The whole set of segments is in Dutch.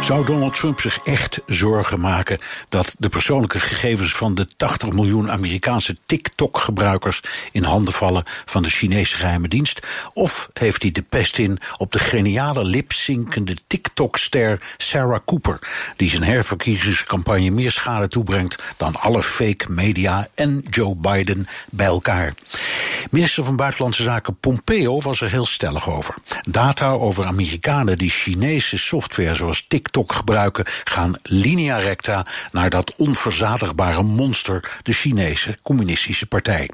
Zou Donald Trump zich echt zorgen maken dat de persoonlijke gegevens van de 80 miljoen Amerikaanse TikTok-gebruikers in handen vallen van de Chinese geheime dienst? Of heeft hij de pest in op de geniale lipzinkende TikTok-ster Sarah Cooper, die zijn herverkiezingscampagne meer schade toebrengt dan alle fake media en Joe Biden bij elkaar? Minister van Buitenlandse Zaken Pompeo was er heel stellig over. Data over Amerikanen die Chinese software zoals TikTok gebruiken, gaan linea recta naar dat onverzadigbare monster, de Chinese Communistische Partij.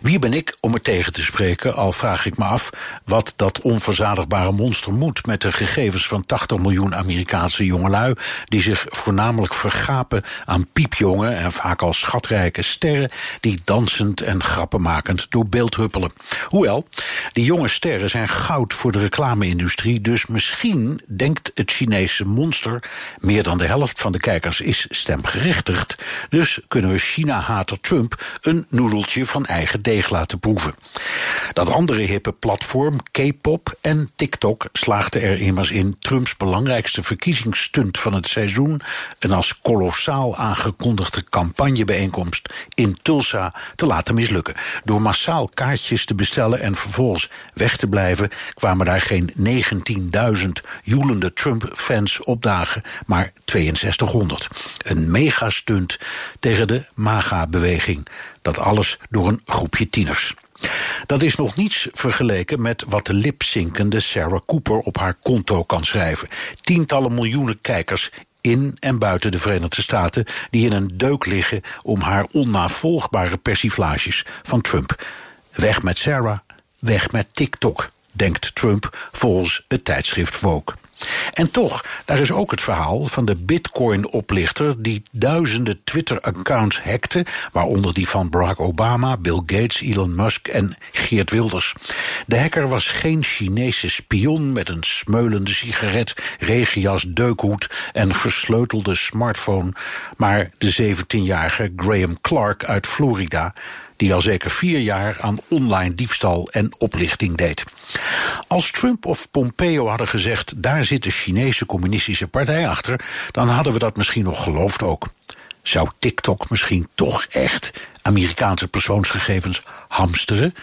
Wie ben ik om het tegen te spreken, al vraag ik me af wat dat onverzadigbare monster moet met de gegevens van 80 miljoen Amerikaanse jongelui, die zich voornamelijk vergapen aan piepjongen en vaak al schatrijke sterren, die dansend en grappenmakend door beeld huppelen. Hoewel, die jonge sterren zijn goud voor de reclame-industrie, dus misschien denkt het Chinese monster meer dan de helft van de kijkers is stemgerechtigd. Dus kunnen we China-hater Trump een noedeltje van eigen deeg laten proeven. Dat andere hippe platform, K-pop en TikTok, slaagden er immers in Trumps belangrijkste verkiezingsstunt van het seizoen, een als kolossaal aangekondigde campagnebijeenkomst in Tulsa, te laten mislukken. Door massaal kaartjes te bestellen en vervolgens weg te blijven, kwamen daar geen 19.000 joelende Trump-fans op dagen, maar 6200. Een megastunt tegen de MAGA-beweging. Dat alles door een groepje tieners. Dat is nog niets vergeleken met wat de lipzinkende Sarah Cooper op haar konto kan schrijven. Tientallen miljoenen kijkers in en buiten de Verenigde Staten die in een deuk liggen om haar onnavolgbare persiflages van Trump. Weg met Sarah, weg met TikTok, denkt Trump volgens het tijdschrift Vogue. En toch, daar is ook het verhaal van de Bitcoin-oplichter die duizenden Twitter-accounts hackte, waaronder die van Barack Obama, Bill Gates, Elon Musk en Geert Wilders. De hacker was geen Chinese spion met een smeulende sigaret, regenjas, deukhoed en versleutelde smartphone, maar de 17-jarige Graham Clark uit Florida die al zeker vier jaar aan online diefstal en oplichting deed. Als Trump of Pompeo hadden gezegd: daar zit de Chinese Communistische Partij achter, dan hadden we dat misschien nog geloofd ook. Zou TikTok misschien toch echt Amerikaanse persoonsgegevens hamsteren?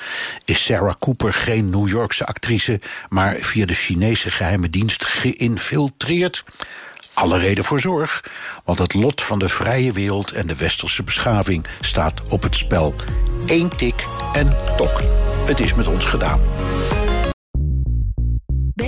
Is Sarah Cooper geen New Yorkse actrice, maar via de Chinese geheime dienst geïnfiltreerd? alle reden voor zorg, want het lot van de vrije wereld en de westerse beschaving staat op het spel. Eén tik en tok. Het is met ons gedaan.